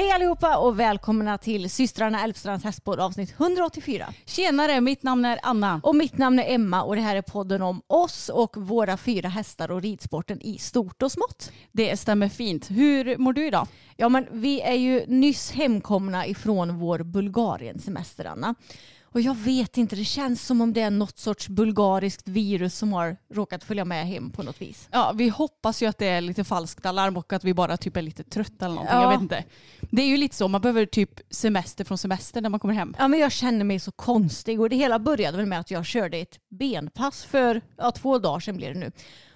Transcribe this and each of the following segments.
Hej allihopa och välkomna till systrarna Älvstrands hästpodd avsnitt 184. Tjenare, mitt namn är Anna. Och mitt namn är Emma och det här är podden om oss och våra fyra hästar och ridsporten i stort och smått. Det stämmer fint. Hur mår du idag? Ja men vi är ju nyss hemkomna ifrån vår Bulgarien-semester Anna. Och jag vet inte, det känns som om det är något sorts bulgariskt virus som har råkat följa med hem på något vis. Ja, vi hoppas ju att det är lite falskt alarm och att vi bara typ är lite trötta eller någonting. Ja. Jag vet inte. Det är ju lite så, man behöver typ semester från semester när man kommer hem. Ja men jag känner mig så konstig och det hela började väl med att jag körde ett benpass för ja, två dagar sedan blir det nu.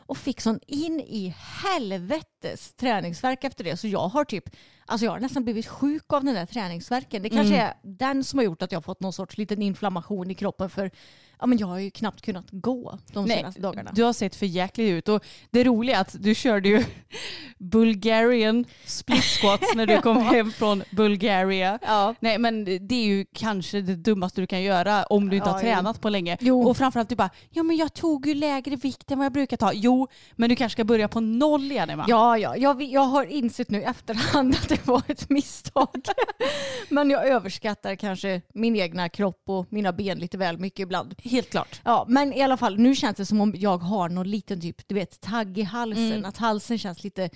Och fick sån in i helvetes träningsverk efter det. Så jag har typ, alltså jag har nästan blivit sjuk av den där träningsverken. Det kanske är den som har gjort att jag har fått någon sorts liten inflammation i kroppen. För ja, men jag har ju knappt kunnat gå de senaste dagarna. Du har sett för jäklig ut och det roliga är att du körde ju Bulgarian split squats när du kom hem från Bulgaria. Ja. Nej men det är ju kanske det dummaste du kan göra om du inte Ja, har jo. tränat på länge. Jo. Och framförallt du bara, ja men jag tog ju lägre vikt än vad jag brukar ta. Jo, men du kanske ska börja på noll igen Emma. Ja, ja. Jag, jag har insett nu i efterhand att det var ett misstag. Men jag överskattar kanske min egna kropp och mina ben lite väl mycket ibland. Helt klart. Ja, men i alla fall, nu känns det som om jag har någon liten typ, du vet, tagg i halsen. Att halsen känns lite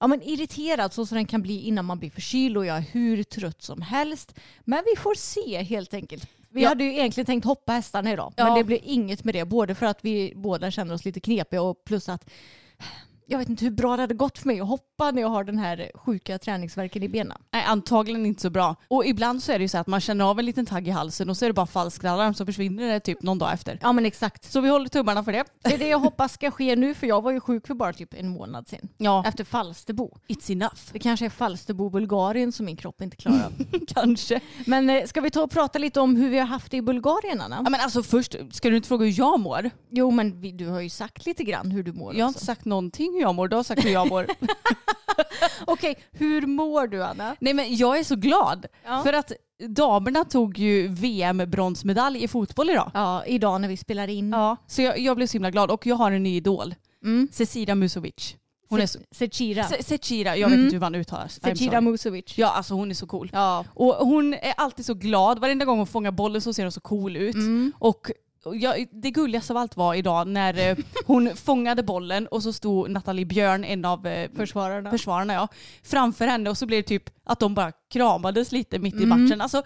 ja, men irriterad så som den kan bli innan man blir förkyld och jag är hur trött som helst. Men vi får se helt enkelt. Vi Ja. hade ju egentligen tänkt hoppa hästarna idag, men Ja. det blev inget med det. Både för att vi båda känner oss lite knepiga och plus att jag vet inte hur bra det hade gått för mig att hoppa när jag har den här sjuka träningsverken i benen. Nej, antagligen inte så bra. Och ibland så är det ju så att man känner av en liten tagg i halsen och så är det bara falskt alarm så försvinner det typ någon dag efter. Ja men exakt. Så vi håller tummarna för det. Det är det jag hoppas ska ske nu för jag var ju sjuk för bara typ en månad sedan. Ja, Efter Falsterbo. it's enough. Det kanske är Falsterbo, Bulgarien som min kropp inte klarar av. Kanske. Men eh, ska vi ta och prata lite om hur vi har haft det i Bulgarien Anna? Ja, men alltså först, ska du inte fråga hur jag mår? Jo men vi, du har ju sagt lite grann hur du mår Jag har också. inte sagt någonting hur jag mår, du har sagt hur jag mår. Okej, hur mår du Anna? Nej men jag är så glad. Ja. För att damerna tog ju VM-bronsmedalj i fotboll idag. Ja, idag när vi spelar in. Ja, så jag, jag blev så himla glad och jag har en ny idol. Mm. Cecilia Musovic. Hon är så... Secira. Se- Secira, jag vet Mm. inte hur man uttalas. I'm Secira. Musovic. Ja alltså hon är så cool. Ja. Och hon är alltid så glad. Varenda gång hon fångar bollen så ser hon så cool ut. Mm. Och jag, det gulligaste av allt var idag när eh, hon fångade bollen och så stod Nathalie Björn, en av eh, Försvararna. försvararna, ja, framför henne och så blev det typ att de bara kramades lite mitt i Mm. matchen. Alltså,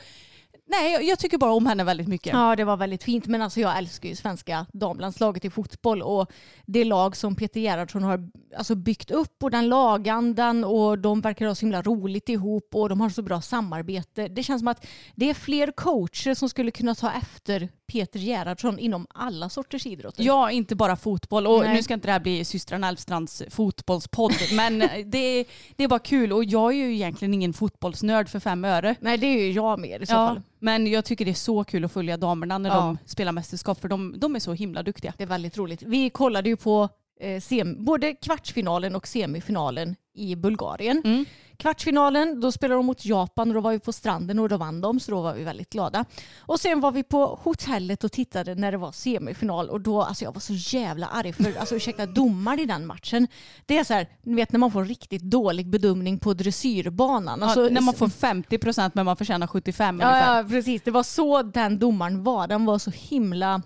nej, jag, jag tycker bara om henne väldigt mycket. Ja, det var väldigt fint. Men alltså jag älskar ju svenska damlandslaget i fotboll och det lag som Peter Gerhardsson har alltså, byggt upp och den lagandan och de verkar ha så himla roligt ihop och de har så bra samarbete. Det känns som att det är fler coacher som skulle kunna ta efter Peter Gerhardsson inom alla sorters idrotter. Ja, inte bara fotboll. Och Nej. nu ska inte det här bli systrarna Elfstrands fotbollspodd, men det, är- det är bara kul. Och jag är ju egentligen ingen fotbollsnörd för fem öre. Nej, det är ju jag mer i så Ja, fall. men jag tycker det är så kul att följa damerna när Ja. de spelar mästerskap, för de, de är så himla duktiga. Det är väldigt roligt. Vi kollade ju på eh, både kvartsfinalen och semifinalen i Bulgarien. Mm. Kvartsfinalen, då spelade de mot Japan och då var vi på stranden och då vann de så då var vi väldigt glada. Och sen var vi på hotellet och tittade när det var semifinal och då, alltså jag var så jävla arg för, alltså ursäkta, domaren i den matchen. Det är så här, ni vet när man får riktigt dålig bedömning på dressyrbanan. Alltså, ja, när man får 50 procent men man förtjänar 75 Ja, ungefär. ja, precis. Det var så den domaren var. Den var så himla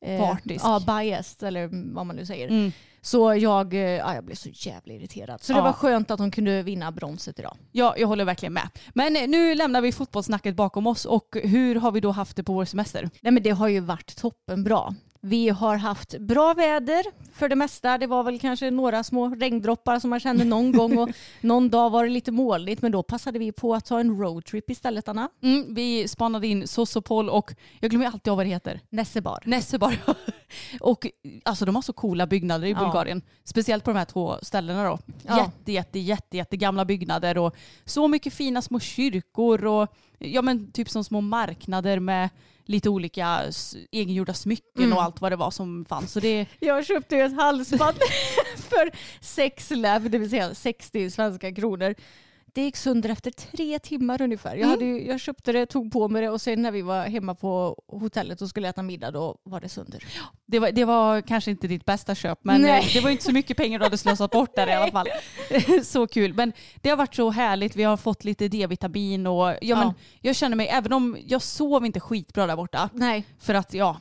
eh, Partisk. Ja, biased eller vad man nu säger. Mm. Så jag, eh, ja, jag blev så jävla irriterad. Så det Ja. var skönt att hon kunde vinna bronset idag. Ja, jag håller verkligen med. Men eh, nu lämnar vi fotbollssnacket bakom oss och hur har vi då haft det på vår semester? Nej men det har ju varit toppenbra. Vi har haft bra väder för det mesta. Det var väl kanske några små regndroppar som man kände någon gång och någon dag var det lite molnigt men då passade vi på att ta en roadtrip istället Anna. Mm, vi spanade in Sosopol och jag glömmer alltid av vad det heter. Nessebar. Nessebar. och alltså de har så coola byggnader i Ja. Bulgarien. Speciellt på de här två ställena då. Ja. Jätte, jätte, jätte, jätte gamla byggnader och så mycket fina små kyrkor och ja men typ som små marknader med lite olika egengjorda smycken Mm. och allt vad det var som fanns. Så det, Jag köpte ju ett halsband för sex lev, det vill säga 60 svenska kronor. Det gick sönder efter tre timmar ungefär. Jag, hade ju, jag köpte det, tog på mig det och sen när vi var hemma på hotellet och skulle äta middag då var det sönder. det, var, det var kanske inte ditt bästa köp men Nej. eh, det var inte så mycket pengar du hade slösat bort där i alla fall. så kul. Men det har varit så härligt. Vi har fått lite D-vitamin och ja, Ja. Men jag känner mig, även om jag sov inte skitbra där borta, Nej, För att ja,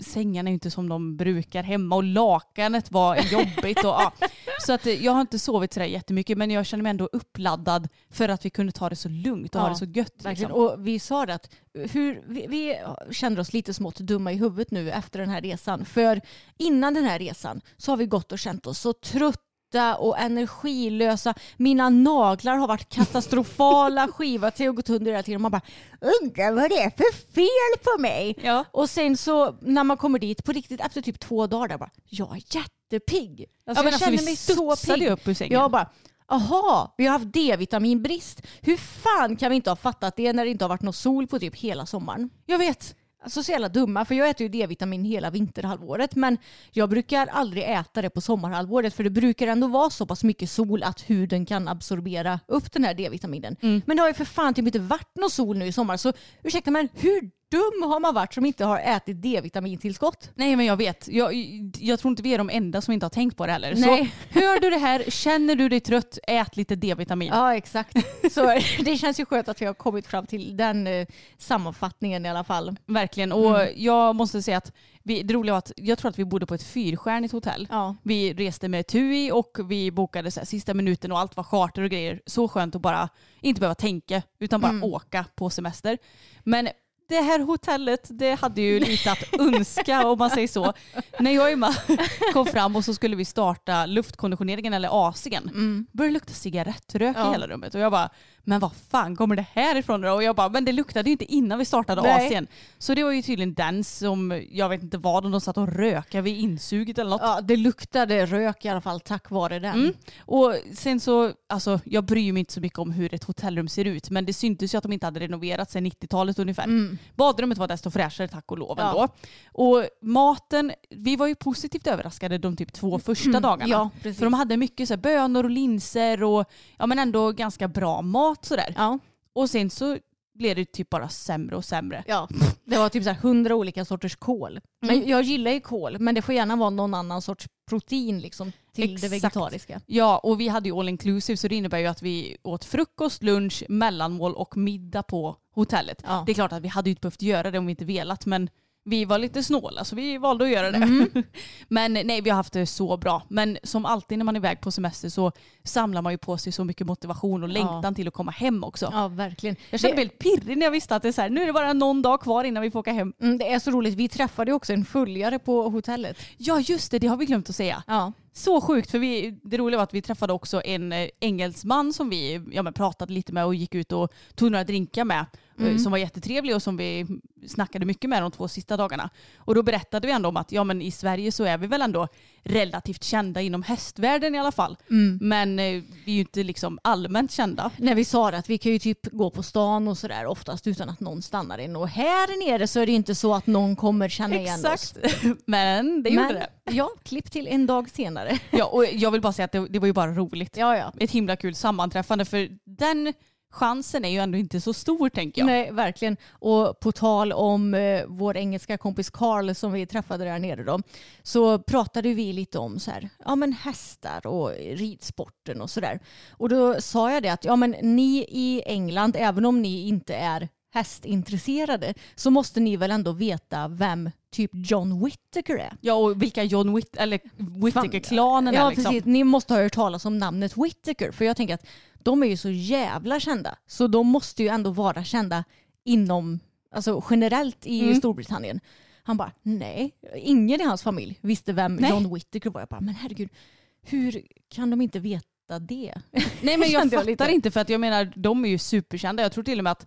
sängarna är ju inte som de brukar hemma och lakanet var jobbigt. Och, ja. Så att eh, jag har inte sovit sådär jättemycket men jag känner mig ändå uppladdad för att vi kunde ta det så lugnt och ha Ja, det så gött. Liksom. Och vi sa det att hur, vi, vi känner oss lite smått dumma i huvudet nu efter den här resan. För innan den här resan så har vi gått och känt oss så trötta och energilösa. Mina naglar har varit katastrofala, skivat sig och gått under hela tiden. Man bara undrar vad det är för fel på mig. Ja. Och sen så när man kommer dit på riktigt efter typ två dagar där bara jag är jättepigg. Alltså, ja, jag alltså, känner mig så pigg. upp ur sängen. Jag bara, aha, vi har haft D-vitaminbrist. Hur fan kan vi inte ha fattat det när det inte har varit någon sol på typ hela sommaren? Jag vet. Alltså så jävla dumma, för jag äter ju D-vitamin hela vinterhalvåret men jag brukar aldrig äta det på sommarhalvåret för det brukar ändå vara så pass mycket sol att huden kan absorbera upp den här D-vitaminen. Mm. Men det har ju för fan typ inte varit någon sol nu i sommar så ursäkta men hur dum har man varit som inte har ätit D-vitamintillskott? Nej men jag vet. Jag, jag tror inte vi är de enda som inte har tänkt på det heller. Nej. Så hör du det här, känner du dig trött, ät lite D-vitamin. Ja exakt. Så det känns ju skönt att vi har kommit fram till den eh, sammanfattningen i alla fall. Verkligen. Och Mm. jag måste säga att vi, det roliga var att jag tror att vi bodde på ett fyrstjärnigt hotell. Ja. Vi reste med TUI och vi bokade så här, sista minuten och allt var charter och grejer. Så skönt att bara inte behöva tänka utan bara Mm. åka på semester. Men det här hotellet det hade ju lite att önska om man säger så. När jag och Emma kom fram och så skulle vi starta luftkonditioneringen eller AC'n började det lukta cigarettrök Mm. Ja. i hela rummet och jag bara men vad fan kommer det här ifrån då? Och jag bara men det luktade ju inte innan vi startade Nej. AC'n. Så det var ju tydligen den som jag vet inte vad de satt och röka vid insuget eller något. Ja, det luktade rök i alla fall tack vare den. Mm. Och sen så, alltså jag bryr mig inte så mycket om hur ett hotellrum ser ut men det syntes ju att de inte hade renoverat sedan 90-talet ungefär. Mm. Badrummet var desto fräschare tack och lov Ja. ändå. Och maten, vi var ju positivt överraskade de typ två första dagarna. Mm. Ja, precis. För de hade mycket så här bönor och linser och ja men ändå ganska bra mat sådär. Ja, Och sen så blev det typ bara sämre och sämre. ja. Det var typ så hundra olika sorters kål. Men Mm. jag gillar ju kål, men det får gärna vara någon annan sorts protein liksom till Exakt. det vegetariska. Ja, och vi hade ju all inclusive så det innebär ju att vi åt frukost, lunch, mellanmål och middag på hotellet. Ja. Det är klart att vi hade ju inte behövt göra det om vi inte velat men vi var lite snåla så vi valde att göra det. Mm. men nej, vi har haft det så bra. Men som alltid när man är iväg på semester så samlar man ju på sig så mycket motivation och längtan till att komma hem också. Ja, verkligen. Jag kände mig helt pirrig när jag visste att det är så här, nu är det bara någon dag kvar innan vi får åka hem. mm, det är så roligt. Vi träffade ju också en följare på hotellet. Ja just det, det har vi glömt att säga. Ja, Så sjukt, för vi, det roliga var att vi träffade också en eh, engelsman som vi ja, pratade lite med och gick ut och tog några drinkar med. eh, Som var jättetrevlig och som vi snackade mycket med de två sista dagarna. Och då berättade vi ändå om att ja, men i Sverige så är vi väl ändå relativt kända inom hästvärlden i alla fall. Men eh, vi är ju inte liksom allmänt kända. när vi sa det att vi kan ju typ gå på stan och sådär oftast utan att någon stannar in. Och här nere så är det inte så att någon kommer känna igen oss. Exakt. men det gjorde Men, det. Ja, klipp till en dag senare. Ja, och jag vill bara säga att det, det var ju bara roligt. Ja, ja. Ett himla kul sammanträffande för den chansen är ju ändå inte så stor tänker jag. Nej, verkligen. Och på tal om eh, vår engelska kompis Carl som vi träffade där nere då, så pratade vi lite om så här, ja men hästar och ridsporten och sådär. Och då sa jag det att ja men ni i England, även om ni inte är hästintresserade så måste ni väl ändå veta vem typ John Whittaker är? Ja och vilka John Whitt eller Whittaker-klanen ja, är liksom. precis. Ni måste ha hört talas om namnet Whittaker för jag tänker att de är ju så jävla kända så de måste ju ändå vara kända inom, alltså generellt i Mm. Storbritannien. Han bara, nej, ingen i hans familj visste vem Nej. John Whittaker var. Jag bara, men herregud, hur kan de inte veta det? Nej men jag jag fattar lite. inte för att jag menar de är ju superkända. Jag tror till och med att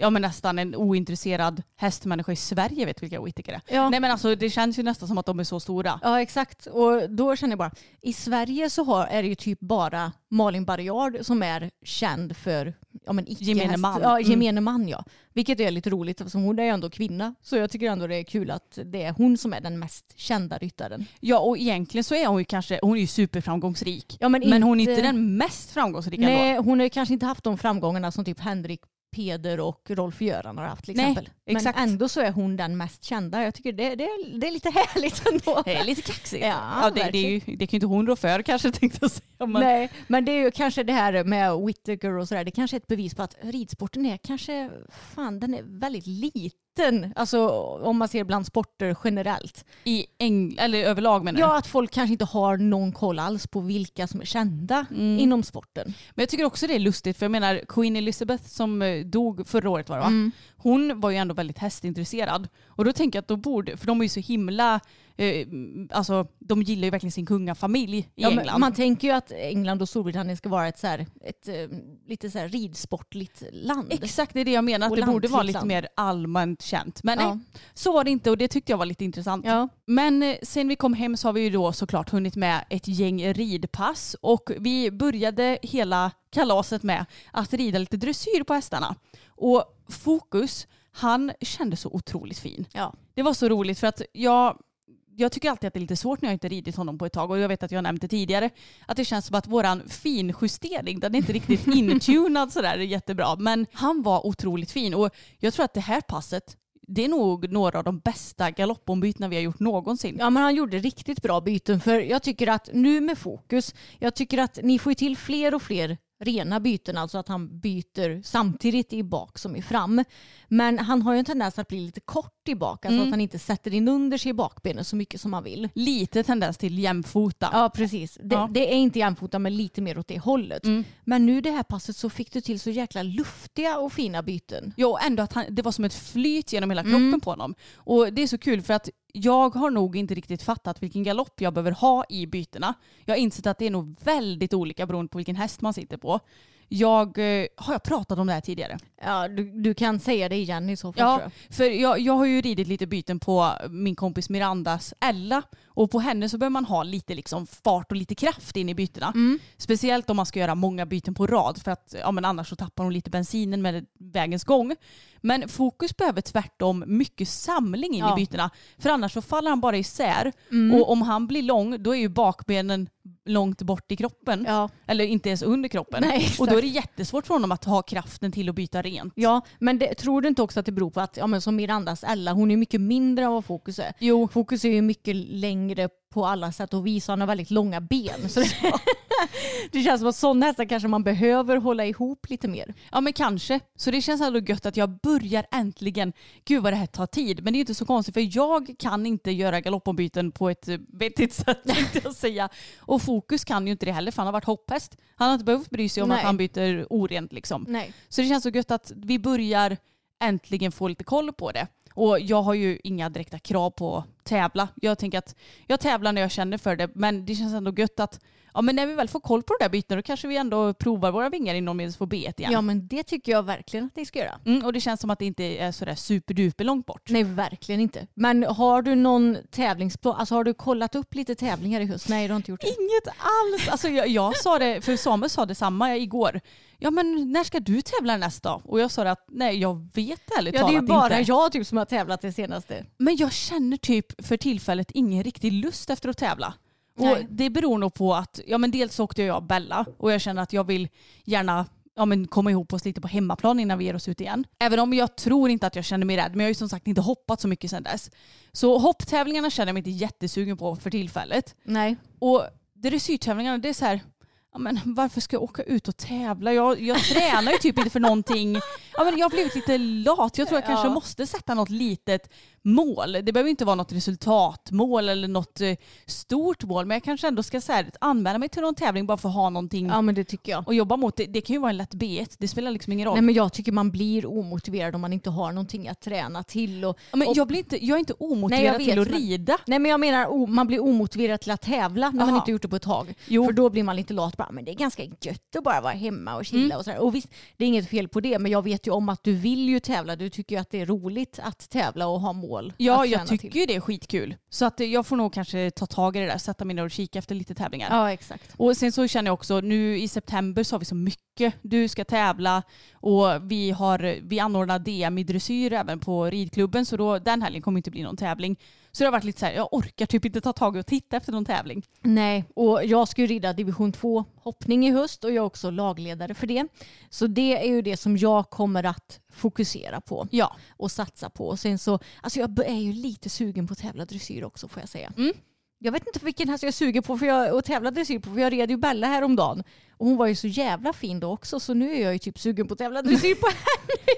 ja, men nästan en ointresserad hästmänniska i Sverige vet vilka Whittaker är. Ja. Nej men alltså det känns ju nästan som att de är så stora. Ja exakt och då känner jag bara, i Sverige så har, är det ju typ bara Malin Barriard som är känd för ja, men Gemene man. Ja, Mm. gemene man ja. Vilket är lite roligt eftersom hon är ju ändå kvinna. Så jag tycker ändå det är kul att det är hon som är den mest kända ryttaren. Ja och egentligen så är hon ju kanske, hon är ju superframgångsrik. Ja, men men hon är inte- den mest framgångsrika ändå. Nej, hon har ju kanske inte haft de framgångarna som typ Henrik Peder och Rolf-Göran har haft till Nej, exempel. exakt. Men ändå så är hon den mest kända. Jag tycker det, det, är, det är lite härligt ändå. Det är lite kaxigt. Ja, det, det, är ju, det kan ju inte hon rå för kanske tänkte jag säga. Men Nej, men det är ju kanske det här med Whittaker och sådär. Det kanske är ett bevis på att ridsporten är kanske, fan den är väldigt liten. Alltså om man ser bland sporter generellt. I Eng eller överlag menar du? Ja, att folk kanske inte har någon koll alls på vilka som är kända Mm. inom sporten. Men jag tycker också det är lustigt för jag menar Queen Elizabeth som eh, dog förra året var det va? Mm. Hon var ju ändå väldigt hästintresserad. Och då tänker jag att då borde, för de är ju så himla, eh, alltså de gillar ju verkligen sin kungafamilj i Ja, England. man tänker ju att England och Storbritannien ska vara ett, så här, ett eh, lite så här ridsportligt land. Exakt det är det jag menar, att Och det borde vara lite mer allmänt känt. Men Ja. nej, så var det inte och det tyckte jag var lite intressant. Ja. Men eh, sen vi kom hem så har vi ju då såklart hunnit med ett gäng ridpass och vi började hela kalaset med att rida lite dressyr på hästarna. Och Fokus, han kändes så otroligt fin. Ja. Det var så roligt för att jag, jag tycker alltid att det är lite svårt när jag inte ridit honom på ett tag och jag vet att jag nämnt det tidigare. Att det känns som att våran finjustering, den är inte riktigt intunad sådär jättebra. Men han var otroligt fin och jag tror att det här passet det är nog några av de bästa galoppombytena vi har gjort någonsin. Ja men han gjorde riktigt bra byten för jag tycker att nu med fokus, jag tycker att ni får till fler och fler rena byten, alltså att han byter samtidigt i bak som i fram. Men han har ju en tendens att bli lite kort i bak, alltså Mm. att han inte sätter in under sig i bakbenen så mycket som han vill. Lite tendens till jämfota. Ja precis, det, Ja. det är inte jämfota men lite mer åt det hållet. Mm. Men nu det här passet så fick du till så jäkla luftiga och fina byten. Ja, och ändå att han, det var som ett flyt genom hela kroppen på honom. Och det är så kul för att jag har nog inte riktigt fattat vilken galopp jag behöver ha i bytena. Jag har insett att det är nog väldigt olika beroende på vilken häst man sitter på. Jag, eh, har jag pratat om det här tidigare? Ja, du, du kan säga det igen i så fall Ja, jag. för jag, jag har ju ridit lite byten på min kompis Mirandas Ella och på henne så behöver man ha lite liksom fart och lite kraft in i bytena. Speciellt om man ska göra många byten på rad för att ja, men annars så tappar hon lite bensinen med vägens gång. Men Fokus behöver tvärtom mycket samling in Ja. i bytena för annars så faller han bara isär och om han blir lång då är ju bakbenen långt bort i kroppen. Ja. Eller inte ens under kroppen. Nej, och då är det jättesvårt för honom att ha kraften till att byta rent. Ja, men det, tror du inte också att det beror på att, ja, men som Mirandas Ella, hon är mycket mindre än vad Fokus är. Jo. Fokus är ju mycket längre på alla sätt och vis han har väldigt långa ben. Så det, det känns som att sådana hästar kanske man behöver hålla ihop lite mer. Ja men kanske. Så det känns ändå gött att jag börjar äntligen. Gud vad det här tar tid. Men det är inte så konstigt för jag kan inte göra galoppombyten på ett eh, vettigt sätt tänkte jag säga. Och Fokus kan ju inte det heller för han har varit hopphäst. Han har inte behövt bry sig om Nej. att han byter orent liksom. Nej. Så det känns så gött att vi börjar äntligen få lite koll på det. Och jag har ju inga direkta krav på att tävla. Jag tänker att jag tävlar när jag känner för det. Men det känns ändå gött att ja, men när vi väl får koll på det där bytena då kanske vi ändå provar våra vingar inom medelst B1 igen. Ja men det tycker jag verkligen att ni ska göra. Mm, och det känns som att det inte är sådär superduper långt bort. Nej verkligen inte. Men har du någon tävlingsplan, alltså har du kollat upp lite tävlingar i höst? Nej du har inte gjort det. Inget alls. Alltså jag, jag sa det, för Samuel sa detsamma igår. Ja men när ska du tävla nästa? Och jag sa att nej jag vet ärligt Ja det är talat bara inte. jag typ som har tävlat det senaste. Men jag känner typ för tillfället ingen riktig lust efter att tävla. Och Nej. det beror nog på att, ja men dels åkte jag och Bella och jag känner att jag vill gärna ja, men komma ihop oss lite på hemmaplan innan vi ger oss ut igen. Även om jag tror inte att jag känner mig rädd, men jag har ju som sagt inte hoppat så mycket sedan dess. Så hopptävlingarna känner jag mig inte jättesugen på för tillfället. Nej. Och dressyrtävlingarna, det är så här, ja, men varför ska jag åka ut och tävla? Jag, jag tränar ju typ inte för någonting. Ja, men jag har blivit lite lat. Jag tror jag kanske Ja. måste sätta något litet mål. Det behöver inte vara något resultatmål eller något eh, stort mål. Men jag kanske ändå ska så här, anmäla mig till någon tävling bara för att ha någonting Ja men det tycker jag. att jobba mot. Det, det kan ju vara en lätt B1. Det spelar liksom ingen roll. Nej men jag tycker man blir omotiverad om man inte har någonting att träna till. Och, Ja, men och, jag, blir inte, jag är inte Nej, omotiverad jag vet, till att men- rida. Nej men jag menar man blir omotiverad till att tävla när man Jaha. inte gjort det på ett tag. Jo. För då blir man lite lat bara, men det är ganska gött att bara vara hemma och chilla Mm. och sådär. Och visst, det är inget fel på det, men jag vet ju om att du vill ju tävla. Du tycker ju att det är roligt att tävla och ha mål Ja, att jag tycker till. ju det är skitkul. Så att eh, jag får nog kanske ta tag i det där, sätta mig ner och kika efter lite tävlingar. Ja, exakt. Och sen så känner jag också, nu i september så har vi så mycket. Du ska tävla och vi, har, vi anordnar DM i dressyr även på ridklubben så då, den helgen kommer inte bli någon tävling. Så det har varit lite så här, jag orkar typ inte ta tag i och titta efter någon tävling. Nej, och jag ska ju rida division 2 hoppning i höst och jag är också lagledare för det. Så det är ju det som jag kommer att fokusera på Ja, och satsa på. Och sen så, alltså jag är ju lite sugen på att tävla dressyr också får jag säga. Mm. Jag vet inte vilken häst jag är sugen på för jag, att tävla dressyr på för jag red ju Bella häromdagen. Och hon var ju så jävla fin då också så nu är jag ju typ sugen på att tävla dressyr på henne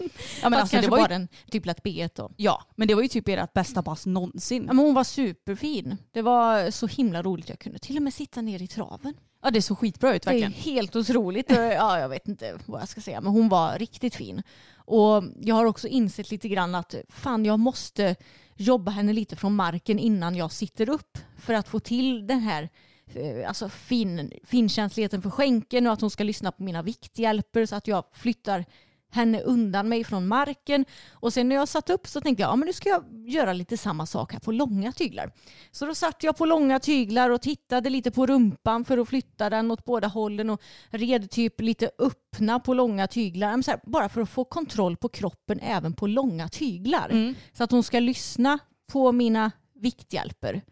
igen. ja men, alltså, kanske det var ju, bara en typ lätt B1 då. ja men det var ju typ ert bästa pass någonsin. Ja, men hon var superfin. Det var så himla roligt. Jag kunde till och med sitta ner i traven. Ja det såg skitbra ut Det är verkligen. helt otroligt. Ja, jag vet inte vad jag ska säga, men hon var riktigt fin. Och jag har också insett lite grann att fan, jag måste jobba henne lite från marken innan jag sitter upp för att få till den här eh, alltså fin, finkänsligheten för skänken och att hon ska lyssna på mina vikthjälper så att jag flyttar henne undan mig från marken. Och sen när jag satt upp så tänkte jag, ja men nu ska jag göra lite samma sak här på långa tyglar. Så då satt jag på långa tyglar och tittade lite på rumpan för att flytta den åt båda hållen och red typ lite öppna på långa tyglar. Här, bara för att få kontroll på kroppen även på långa tyglar. Mm. Så att hon ska lyssna på mina vikthjälper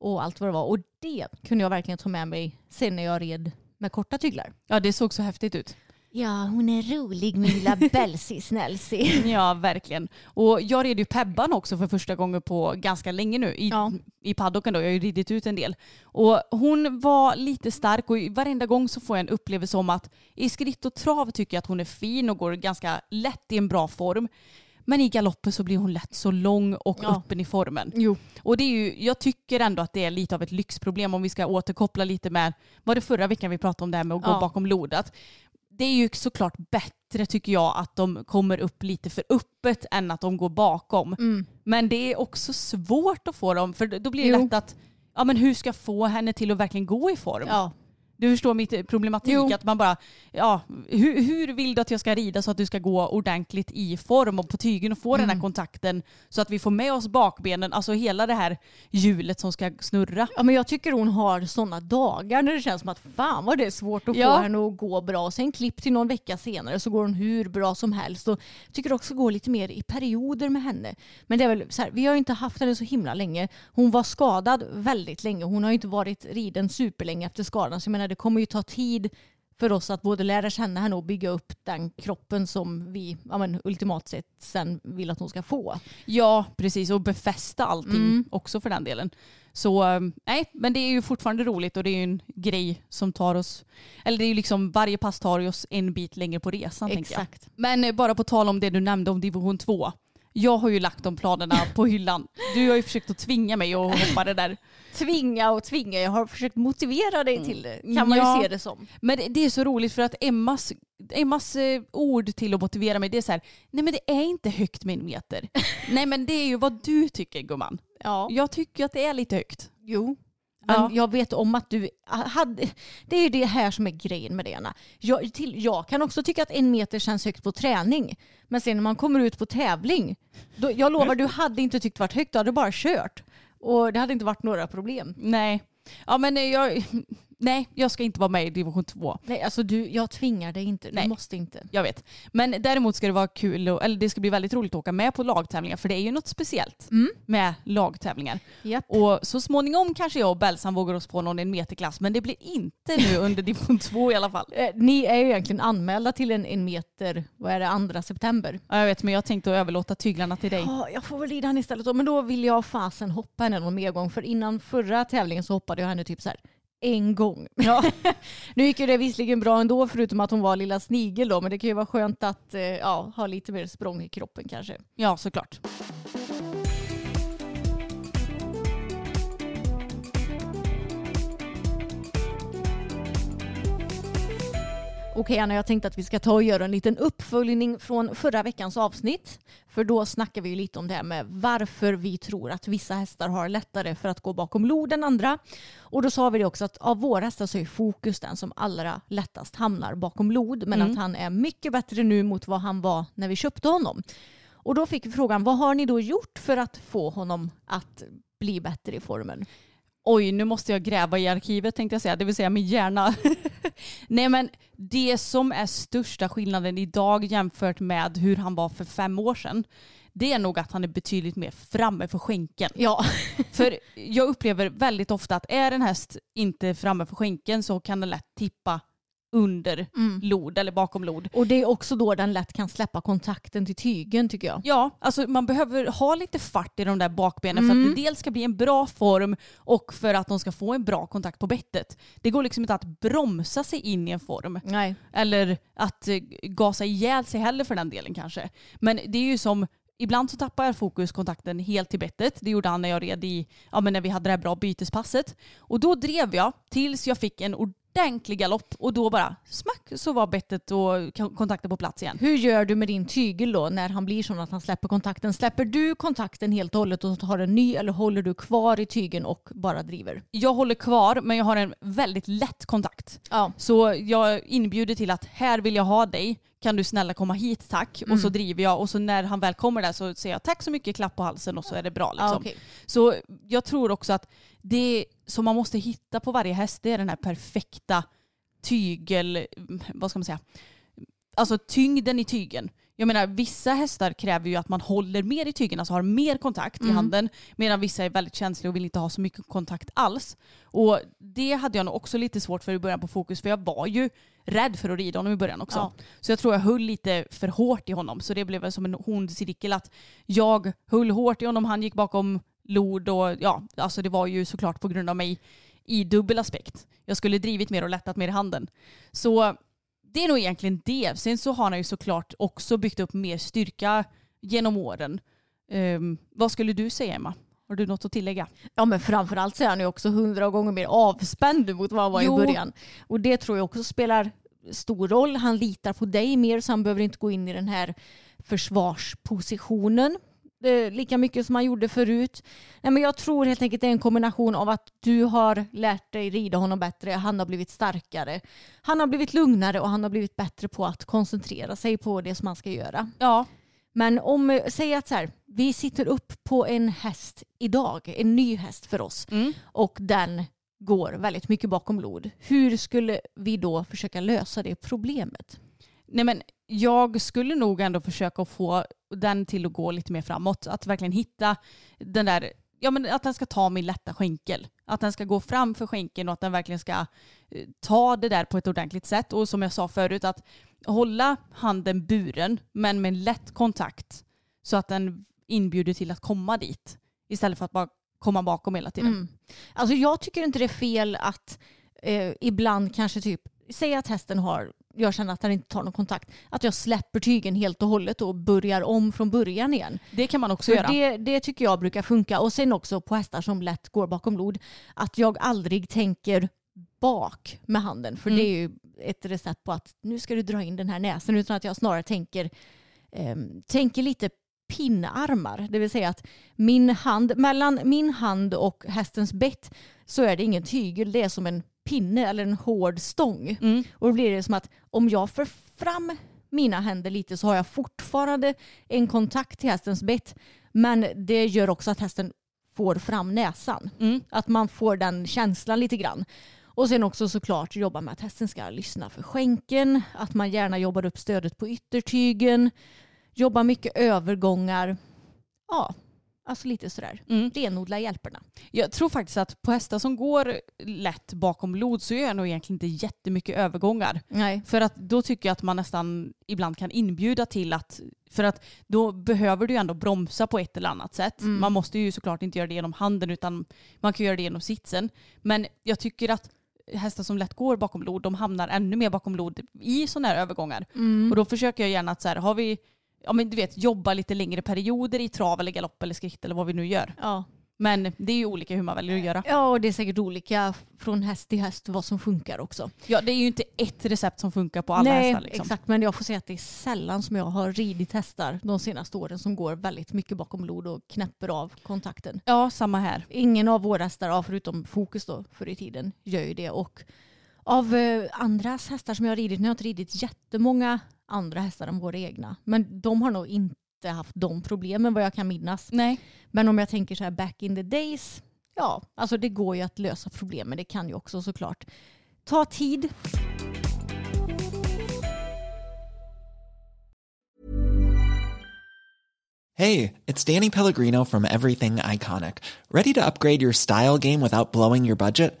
och allt vad det var. Och det kunde jag verkligen ta med mig sen när jag red med korta tyglar. Ja det såg så häftigt ut. Ja, hon är rolig min lilla Belsi Snellsi. Ja, verkligen. Och jag red ju Pebban också för första gången på ganska länge nu i, Ja. i paddocken då. Jag har ju ridit ut en del. Och hon var lite stark och varenda gång så får jag en upplevelse om att i skritt och trav tycker jag att hon är fin och går ganska lätt i en bra form. Men i galoppen så blir hon lätt så lång och Ja. öppen i formen. Jo. Och det är ju, jag tycker ändå att det är lite av ett lyxproblem om vi ska återkoppla lite med, var det förra veckan vi pratade om det här med att gå Ja. bakom lodat? Det är ju såklart bättre tycker jag att de kommer upp lite för öppet än att de går bakom. Mm. Men det är också svårt att få dem för då blir det Jo. lätt att ja, men hur ska jag få henne till att verkligen gå i form? Ja. Du förstår mitt problematik Jo. att man bara, ja, hur, hur vill du att jag ska rida så att du ska gå ordentligt i form och på tygen och få den Mm. här kontakten så att vi får med oss bakbenen, alltså hela det här hjulet som ska snurra. Ja, men jag tycker hon har sådana dagar när det känns som att fan vad det är svårt att Ja. få henne att gå bra. Sen klipp till någon vecka senare så går hon hur bra som helst. Och jag tycker också gå lite mer i perioder med henne. Men det är väl så här, vi har ju inte haft henne så himla länge. Hon var skadad väldigt länge. Hon har inte varit riden superlänge efter skadan. Så jag menar det kommer ju ta tid för oss att både lära känna henne och bygga upp den kroppen som vi ja, men, ultimat sett sen vill att hon ska få. Ja, precis. Och befästa allting Mm. också för den delen. Så eh, nej, men det är ju fortfarande roligt och det är ju en grej som tar oss, eller det är ju liksom varje pass tar oss en bit längre på resan. Exakt. Men eh, bara på tal om det du nämnde om division 2. Jag har ju lagt de planerna på hyllan. Du har ju försökt att tvinga mig att hoppa det där. Tvinga och tvinga. Jag har försökt motivera dig till det. Kan man Ja. ju se det som. Men det- det är så roligt för att Emmas, Emmas eh, ord till att motivera mig det är så här, nej men det är inte högt med en meter. nej men det är ju vad du tycker gumman. Ja. Jag tycker att det är lite högt. Jo. Men Ja. jag vet om att du hade... Det är ju det här som är grejen med det ena. Jag, till, jag kan också tycka att en meter känns högt på träning. Men sen när man kommer ut på tävling. Då, jag lovar, du hade inte tyckt det varit högt. Du hade bara kört. Och det hade inte varit några problem. Nej. Ja men eh, jag, nej, jag ska inte vara med i division 2. Nej, alltså du, jag tvingar dig inte. Du Nej. måste inte. Jag vet. Men däremot ska det vara kul, och, eller det ska bli väldigt roligt att åka med på lagtävlingar för det är ju något speciellt Mm. med lagtävlingar. Japp. Och så småningom kanske jag och Belsan vågar oss på någon en meterklass men det blir inte nu under division 2 i alla fall. Eh, Ni är ju egentligen anmälda till en, en meter, vad är det, andra september. Ja, jag vet men jag tänkte överlåta tyglarna till dig. Ja, jag får väl rida henne istället då. Men då vill jag fasen hoppa henne någon mer gång. För innan förra tävlingen så hoppade jag henne typ så här en gång. Ja. nu gick ju det visserligen bra ändå förutom att hon var lilla snigel då men det kan ju vara skönt att eh, ja, ha lite mer språng i kroppen kanske. Ja såklart. Okej Anna, jag tänkte att vi ska ta och göra en liten uppföljning från förra veckans avsnitt. För då snackar vi lite om det här med varför vi tror att vissa hästar har lättare för att gå bakom lod än andra. Och då sa vi det också att av våra hästar så är fokus den som allra lättast hamnar bakom lod. Men mm. att han är mycket bättre nu mot vad han var när vi köpte honom. Och då fick vi frågan, vad har ni då gjort för att få honom att bli bättre i formen? Oj, nu måste jag gräva i arkivet tänkte jag säga, det vill säga min hjärna. Nej men det som är största skillnaden idag jämfört med hur han var för fem år sedan, det är nog att han är betydligt mer framme för skänken. Ja. för jag upplever väldigt ofta att är en häst inte framme för skänken så kan den lätt tippa under mm. lod eller bakom lod. Och det är också då den lätt kan släppa kontakten till tygen tycker jag. Ja, alltså man behöver ha lite fart i de där bakbenen mm. för att mm. det dels ska bli en bra form och för att de ska få en bra kontakt på bettet. Det går liksom inte att bromsa sig in i en form. Nej. Eller att eh, gasa ihjäl sig heller för den delen kanske. Men det är ju som Ibland så tappar jag fokuskontakten helt till bettet. Det gjorde han när jag red i, ja men när vi hade det här bra bytespasset. Och då drev jag tills jag fick en ordentlig galopp och då bara smack så var bettet och kontakten på plats igen. Hur gör du med din tygel då när han blir så att han släpper kontakten? Släpper du kontakten helt och hållet och tar en ny eller håller du kvar i tygen och bara driver? Jag håller kvar men jag har en väldigt lätt kontakt. Ja. Så jag inbjuder till att här vill jag ha dig kan du snälla komma hit tack? Mm. Och så mm. driver jag och så när han väl kommer där så säger jag tack så mycket, klapp på halsen och så är det bra. Liksom. Ah, okay. Så jag tror också att det som man måste hitta på varje häst det är den här perfekta tygel, vad ska man säga, alltså tyngden i tygen. Jag menar vissa hästar kräver ju att man håller mer i tygen, alltså har mer kontakt mm. i handen. Medan vissa är väldigt känsliga och vill inte ha så mycket kontakt alls. Och det hade jag nog också lite svårt för i början på fokus för jag var ju rädd för att rida honom i början också. Ja. Så jag tror jag höll lite för hårt i honom. Så det blev väl som en ond cirkel att jag höll hårt i honom, han gick bakom lod och ja, alltså det var ju såklart på grund av mig i dubbel aspekt. Jag skulle drivit mer och lättat mer i handen. Så det är nog egentligen det. Sen så har han ju såklart också byggt upp mer styrka genom åren. Um, vad skulle du säga Emma? Har du något att tillägga? Ja men framförallt så är han ju också hundra gånger mer avspänd mot vad han var jo. i början. Och det tror jag också spelar stor roll. Han litar på dig mer så han behöver inte gå in i den här försvarspositionen lika mycket som han gjorde förut. Nej, men jag tror helt enkelt det är en kombination av att du har lärt dig rida honom bättre, han har blivit starkare, han har blivit lugnare och han har blivit bättre på att koncentrera sig på det som han ska göra. Ja. Men om, säg att så här, vi sitter upp på en häst idag, en ny häst för oss mm. och den går väldigt mycket bakom lod. Hur skulle vi då försöka lösa det problemet? Nej men jag skulle nog ändå försöka få den till att gå lite mer framåt. Att verkligen hitta den där, ja men att den ska ta min lätta skänkel. Att den ska gå fram för skänkeln och att den verkligen ska eh, ta det där på ett ordentligt sätt. Och som jag sa förut, att hålla handen buren men med en lätt kontakt så att den inbjuder till att komma dit. Istället för att bara komma bakom hela tiden. Mm. Alltså jag tycker inte det är fel att eh, ibland kanske typ, säg att hästen har jag känner att den inte tar någon kontakt, att jag släpper tygen helt och hållet och börjar om från början igen. Det kan man också För göra. Det, det tycker jag brukar funka. Och sen också på hästar som lätt går bakom lod, att jag aldrig tänker bak med handen. För mm. det är ju ett recept på att nu ska du dra in den här näsen. Utan att jag snarare tänker, eh, tänker lite pinnarmar. Det vill säga att min hand, mellan min hand och hästens bett så är det ingen tygel. Det är som en pinne eller en hård stång. Mm. Och då blir det som att om jag för fram mina händer lite så har jag fortfarande en kontakt till hästens bett. Men det gör också att hästen får fram näsan. Mm. Att man får den känslan lite grann. Och sen också såklart jobba med att hästen ska lyssna för skänken. Att man gärna jobbar upp stödet på yttertygen. Jobba mycket övergångar. Ja, Alltså lite sådär. Mm. Renodla hjälperna. Jag tror faktiskt att på hästar som går lätt bakom lod så gör jag nog egentligen inte jättemycket övergångar. Nej. För att då tycker jag att man nästan ibland kan inbjuda till att för att då behöver du ändå bromsa på ett eller annat sätt. Mm. Man måste ju såklart inte göra det genom handen utan man kan göra det genom sitsen. Men jag tycker att hästar som lätt går bakom lod, de hamnar ännu mer bakom lod i sådana här övergångar. Mm. Och då försöker jag gärna att så här, har vi, ja men du vet, jobba lite längre perioder i trav eller galopp eller skritt eller vad vi nu gör. Ja. Men det är ju olika hur man väljer att göra. ja, och det är säkert olika från häst till häst vad som funkar också. Ja, det är ju inte ett recept som funkar på alla Nej, hästar. Liksom. exakt. Men jag får säga att det är sällan som jag har ridit hästar de senaste åren som går väldigt mycket bakom lod och knäpper av kontakten. Ja, samma här. Ingen av våra hästar, ja, förutom Fokus då förr i tiden, gör ju det. Och av eh, andras hästar som jag har ridit, nu har jag inte ridit jättemånga andra hästar än våra egna. Men de har nog inte haft de problemen vad jag kan minnas. Nej. Men om jag tänker så här back in the days, ja, alltså det går ju att lösa problem, men det kan ju också såklart ta tid. Hey, it's Danny Pellegrino from Everything Iconic. Ready to upgrade your style game without blowing your budget?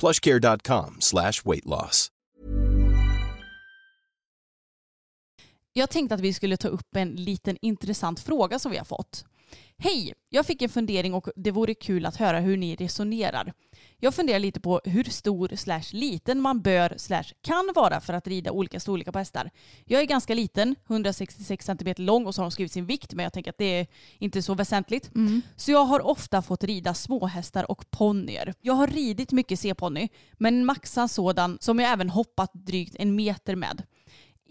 plushcare.com slash weightloss. Jag tänkte att vi skulle ta upp en liten intressant fråga som vi har fått. Hej! Jag fick en fundering och det vore kul att höra hur ni resonerar. Jag funderar lite på hur stor slash liten man bör slash kan vara för att rida olika storlekar på hästar. Jag är ganska liten, 166 cm lång och så har de skrivit sin vikt men jag tänker att det är inte så väsentligt. Så jag har ofta fått rida småhästar och ponnyer. Jag har ridit mycket C-ponny men en maxad sådan som jag även hoppat drygt en meter med.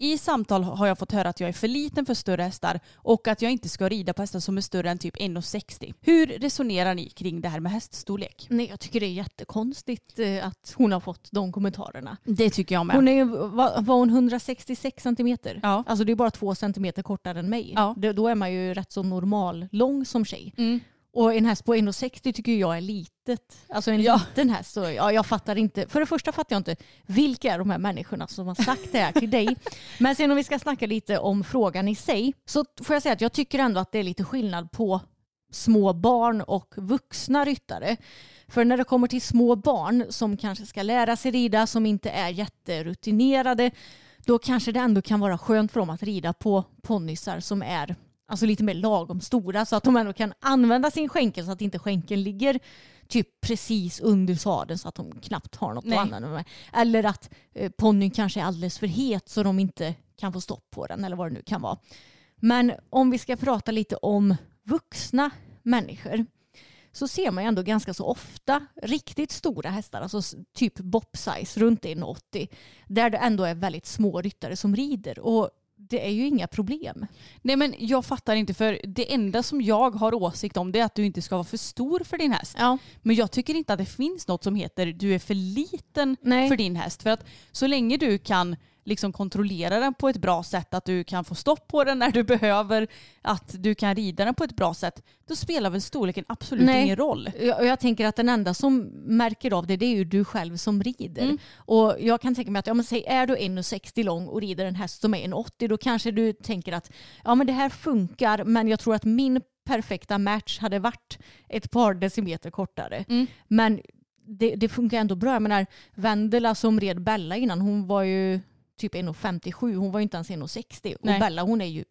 I samtal har jag fått höra att jag är för liten för större hästar och att jag inte ska rida på hästar som är större än typ 1,60. Hur resonerar ni kring det här med häststorlek? Nej, jag tycker det är jättekonstigt eh, att hon har fått de kommentarerna. Det tycker jag med. Hon är, ju- var, hon 166 centimeter? Ja. Alltså det är bara två centimeter kortare än mig. Ja. Då är man ju rätt så normal lång som tjej. Mm. Och en häst på 1,60 tycker jag är litet. Alltså en Ja. liten häst. Så, ja, jag fattar inte. För det första fattar jag inte vilka är de här människorna som har sagt det här till dig. Men sen om vi ska snacka lite om frågan i sig så får jag säga att jag tycker ändå att det är lite skillnad på små barn och vuxna ryttare. För när det kommer till små barn som kanske ska lära sig rida, som inte är jätterutinerade, då kanske det ändå kan vara skönt för dem att rida på ponnysar som är alltså lite mer lagom stora så att de ändå kan använda sin skänkel så att inte skänkeln ligger typ precis under sadeln så att de knappt har något Nej. att använda med. Eller att eh, ponnyn kanske är alldeles för het så de inte kan få stopp på den eller vad det nu kan vara. Men om vi ska prata lite om vuxna människor så ser man ju ändå ganska så ofta riktigt stora hästar, alltså typ bop-size runt 1,80 där det ändå är väldigt små ryttare som rider. Och det är ju inga problem. Nej men jag fattar inte för det enda som jag har åsikt om det är att du inte ska vara för stor för din häst. Ja. Men jag tycker inte att det finns något som heter du är för liten Nej. för din häst. För att så länge du kan liksom kontrollera den på ett bra sätt, att du kan få stopp på den när du behöver, att du kan rida den på ett bra sätt, då spelar väl storleken absolut Nej. ingen roll. Jag, och jag tänker att den enda som märker av det, det är ju du själv som rider. Mm. Och jag kan tänka mig att, ja men säg är du 1,60 lång och rider en häst som är 1,80 då kanske du tänker att ja men det här funkar men jag tror att min perfekta match hade varit ett par decimeter kortare. Mm. Men det, det funkar ändå bra. Jag menar Vendela som red Bella innan, hon var ju typ 1,57, hon var ju inte ens 1,60 och Nej. Bella hon är ju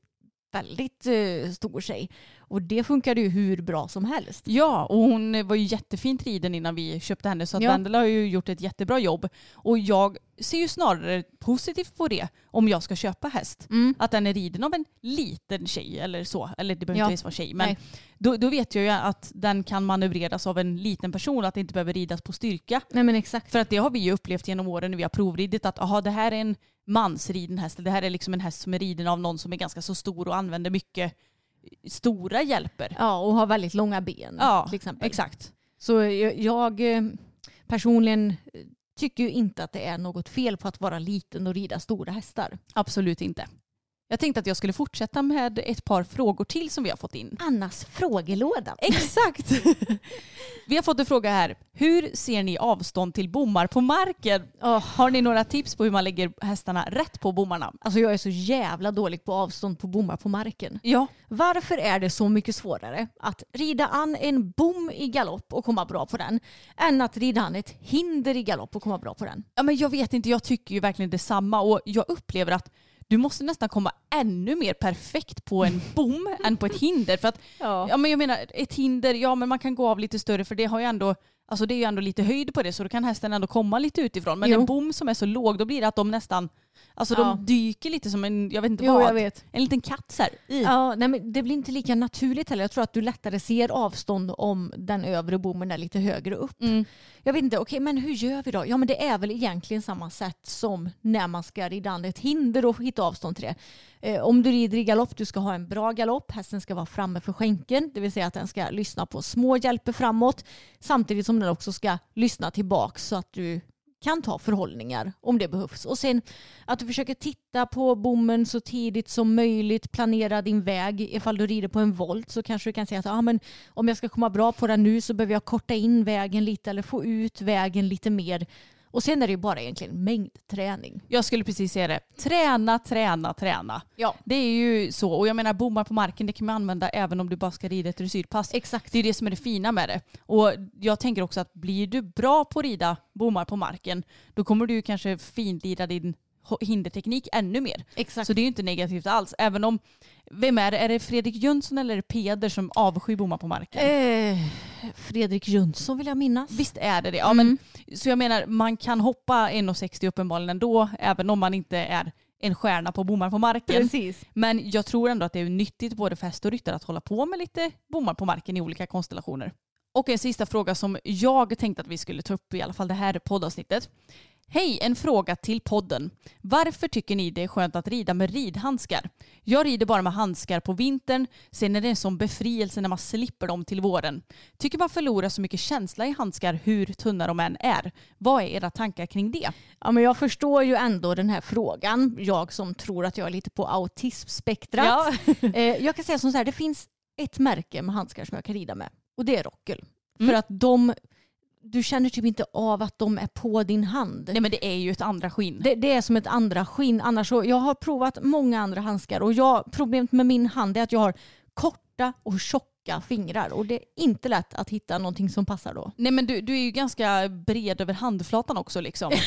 väldigt eh, stor tjej. Och det funkade ju hur bra som helst. Ja, och hon var ju jättefint riden innan vi köpte henne så att Ja. Vendela har ju gjort ett jättebra jobb. Och jag ser ju snarare positivt på det om jag ska köpa häst. Mm. Att den är riden av en liten tjej eller så. Eller det behöver Ja. inte ens vara tjej. Men Nej. då, då vet jag ju att den kan manövreras av en liten person. Att det inte behöver ridas på styrka. Nej men exakt. För att det har vi ju upplevt genom åren när vi har provridit. Att aha, det här är en mansriden häst. Det här är liksom en häst som är riden av någon som är ganska så stor och använder mycket stora hjälper. Ja, och har väldigt långa ben Ja, till exempel. exakt. Så jag, jag eh, personligen eh, tycker ju inte att det är något fel på att vara liten och rida stora hästar. Absolut inte. Jag tänkte att jag skulle fortsätta med ett par frågor till som vi har fått in. Annas frågelåda. Exakt. Vi har fått en fråga här. Hur ser ni avstånd till bommar på marken? Har ni några tips på hur man lägger hästarna rätt på bommarna? Alltså jag är så jävla dålig på avstånd på bommar på marken. Ja. Varför är det så mycket svårare att rida an en bom i galopp och komma bra på den än att rida an ett hinder i galopp och komma bra på den? ja men jag vet inte, jag tycker ju verkligen detsamma och jag upplever att du måste nästan komma ännu mer perfekt på en bom än på ett hinder. För att, Ja. ja. men jag menar, ett hinder, ja men man kan gå av lite större för det har ju ändå Alltså det är ju ändå lite höjd på det så då kan hästen ändå komma lite utifrån. Men Jo. en bom som är så låg då blir det att de nästan, alltså Ja. de dyker lite som en, jag vet inte Jo, vad, jag vet. en liten katt så här. i. Ja, nej, men det blir inte lika naturligt heller. Jag tror att du lättare ser avstånd om den övre bommen är lite högre upp. Mm. Jag vet inte, okej men hur gör vi då? Ja men det är väl egentligen samma sätt som när man ska rida an ett hinder och hitta avstånd till det. Eh, om du rider i galopp, du ska ha en bra galopp, hästen ska vara framme för skänken, det vill säga att den ska lyssna på små hjälper framåt samtidigt som den också ska lyssna tillbaks så att du kan ta förhållningar om det behövs. Och sen att du försöker titta på bommen så tidigt som möjligt, planera din väg. Ifall du rider på en volt så kanske du kan säga att ah, men om jag ska komma bra på den nu så behöver jag korta in vägen lite eller få ut vägen lite mer. Och sen är det ju bara egentligen mängdträning. Jag skulle precis säga det. Träna, träna, träna. Ja. Det är ju så. Och jag menar bommar på marken det kan man använda även om du bara ska rida ett dressyrpass. Exakt. Det är det som är det fina med det. Och jag tänker också att blir du bra på att rida bommar på marken då kommer du kanske finlira din hinderteknik ännu mer. Exakt. Så det är ju inte negativt alls. Även om, vem är det? Är det Fredrik Jönsson eller är det Peder som avskyr bommar på marken? Eh, Fredrik Jönsson vill jag minnas. Visst är det det. Ja, Mm. men, så jag menar, man kan hoppa 1,60 uppenbarligen ändå, även om man inte är en stjärna på bommar på marken. Precis. Men jag tror ändå att det är nyttigt både för häst och ryttare att hålla på med lite bommar på marken i olika konstellationer. Och en sista fråga som jag tänkte att vi skulle ta upp i alla fall det här poddavsnittet. Hej, en fråga till podden. Varför tycker ni det är skönt att rida med ridhandskar? Jag rider bara med handskar på vintern, sen är det en sån befrielse när man slipper dem till våren. Tycker man förlorar så mycket känsla i handskar hur tunna de än är. Vad är era tankar kring det? Ja, men jag förstår ju ändå den här frågan. Jag som tror att jag är lite på autismspektrat. Ja. eh, jag kan säga som så här, det finns ett märke med handskar som jag kan rida med. Och det är Rockel. Mm. För att de, du känner typ inte av att de är på din hand. Nej men det är ju ett andra skinn. Det, det är som ett andra skinn. Annars så, jag har provat många andra handskar och jag, problemet med min hand är att jag har korta och tjocka fingrar och det är inte lätt att hitta någonting som passar då. Nej men du, du är ju ganska bred över handflatan också liksom.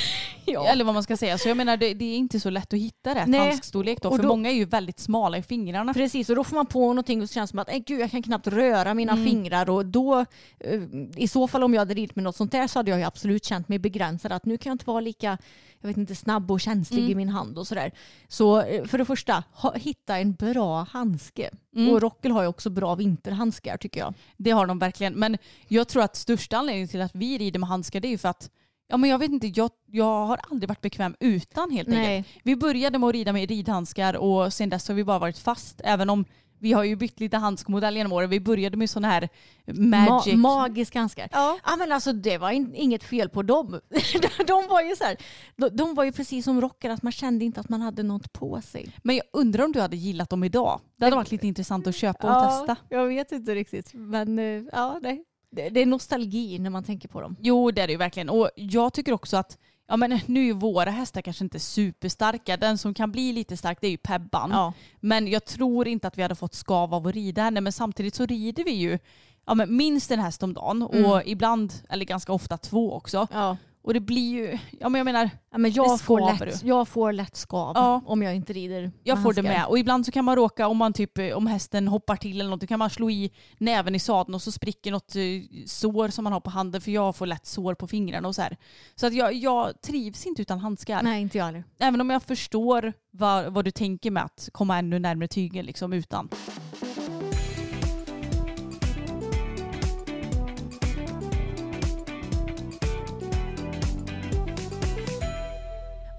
Ja. Eller vad man ska säga. Så jag menar det, det är inte så lätt att hitta rätt Nej. handskstorlek då. Och För då- många är ju väldigt smala i fingrarna. Precis, och då får man på någonting och så känns det som att äh, gud, jag kan knappt röra mina Mm. fingrar. Och då, eh, I så fall om jag hade ridit med något sånt där så hade jag ju absolut känt mig begränsad. Att nu kan jag inte vara lika jag vet inte, snabb och känslig Mm. i min hand och sådär. Så eh, för det första, ha, hitta en bra handske. Mm. Och Rockel har ju också bra vinterhandskar tycker jag. Det har de verkligen. Men jag tror att största anledningen till att vi rider med handskar det är ju för att Ja men jag vet inte, jag, jag har aldrig varit bekväm utan helt Nej. enkelt. Vi började med att rida med ridhandskar och sen dess har vi bara varit fast. Även om vi har ju bytt lite handskmodell genom åren. Vi började med sådana här magic. Ma- magiska handskar. Ja. Ja men alltså det var in, inget fel på dem. de var ju så här, de, de var ju precis som rockar att man kände inte att man hade något på sig. Men jag undrar om du hade gillat dem idag? Det hade varit lite intressant att köpa och testa. Jag vet inte riktigt. Men eh, ja, nej. Det, det är nostalgi när man tänker på dem. Jo det är det ju verkligen. Och jag tycker också att Ja men nu är våra hästar kanske inte superstarka. Den som kan bli lite stark det är ju Pebban. Ja. Men jag tror inte att vi hade fått skav av att rida henne. Men samtidigt så rider vi ju ja, men minst en häst om dagen. Mm. Och ibland, eller ganska ofta två också. Ja. Och det blir ju, ja men jag menar, Ja, men jag, får lätt, jag får lätt skav Ja. om jag inte rider jag får det med. Och ibland så kan man råka, om man typ, om hästen hoppar till eller något, då kan man slå i näven i sadeln och så spricker något eh, sår som man har på handen för jag får lätt sår på fingrarna och så här. Så att jag, jag trivs inte utan handskar. Nej, inte jag heller. Även om jag förstår vad, vad du tänker med att komma ännu närmare tygen liksom utan.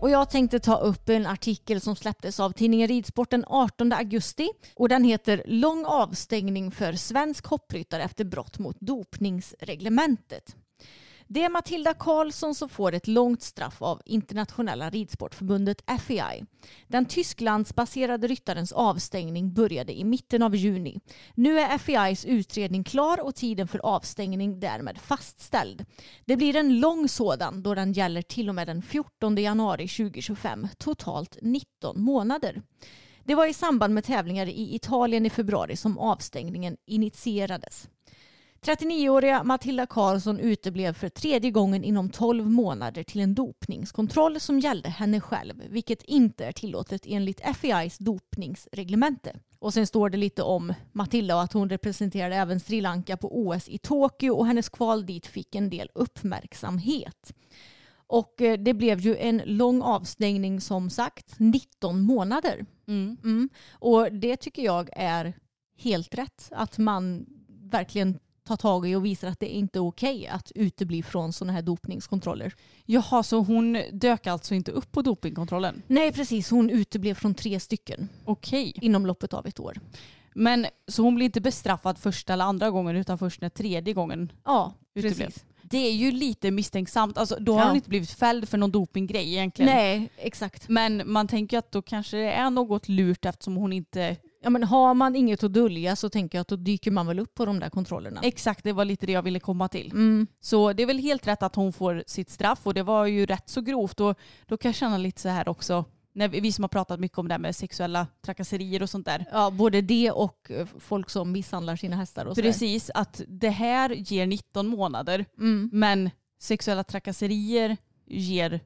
Och jag tänkte ta upp en artikel som släpptes av tidningen Ridsport den 18 augusti. Och den heter Lång avstängning för svensk hoppryttare efter brott mot dopningsreglementet. Det är Matilda Karlsson som får ett långt straff av Internationella ridsportförbundet FEI. Den Tysklandsbaserade ryttarens avstängning började i mitten av juni. Nu är FEIs utredning klar och tiden för avstängning därmed fastställd. Det blir en lång sådan då den gäller till och med den 14 januari 2025, totalt 19 månader. Det var i samband med tävlingar i Italien i februari som avstängningen initierades. 39-åriga Matilda Karlsson uteblev för tredje gången inom 12 månader till en dopningskontroll som gällde henne själv, vilket inte är tillåtet enligt FEIs dopningsreglemente. Och sen står det lite om Matilda och att hon representerade även Sri Lanka på OS i Tokyo och hennes kval dit fick en del uppmärksamhet. Och eh, det blev ju en lång avstängning som sagt, 19 månader. Mm. Mm. Och det tycker jag är helt rätt. Att man verkligen tar tag i och visar att det inte är okej att utebli från sådana här dopningskontroller. Jaha, så hon dök alltså inte upp på dopingkontrollen? Nej, precis. Hon uteblev från tre stycken Okej. inom loppet av ett år. Men så hon blir inte bestraffad första eller andra gången utan först när tredje gången Ja, uteblev? precis. Det är ju lite misstänksamt. Alltså, då har Ja. hon inte blivit fälld för någon dopinggrej egentligen. Nej, exakt. Men man tänker att då kanske det är något lurt eftersom hon inte... Ja, men har man inget att dölja så tänker jag att då dyker man väl upp på de där kontrollerna. Exakt, det var lite det jag ville komma till. Mm. Så det är väl helt rätt att hon får sitt straff och det var ju rätt så grovt. Och då kan jag känna lite så här också, när vi, vi som har pratat mycket om det här med sexuella trakasserier och sånt där. Ja, både det och eh, folk som misshandlar sina hästar och. Precis, att det här ger 19 månader Mm. men sexuella trakasserier ger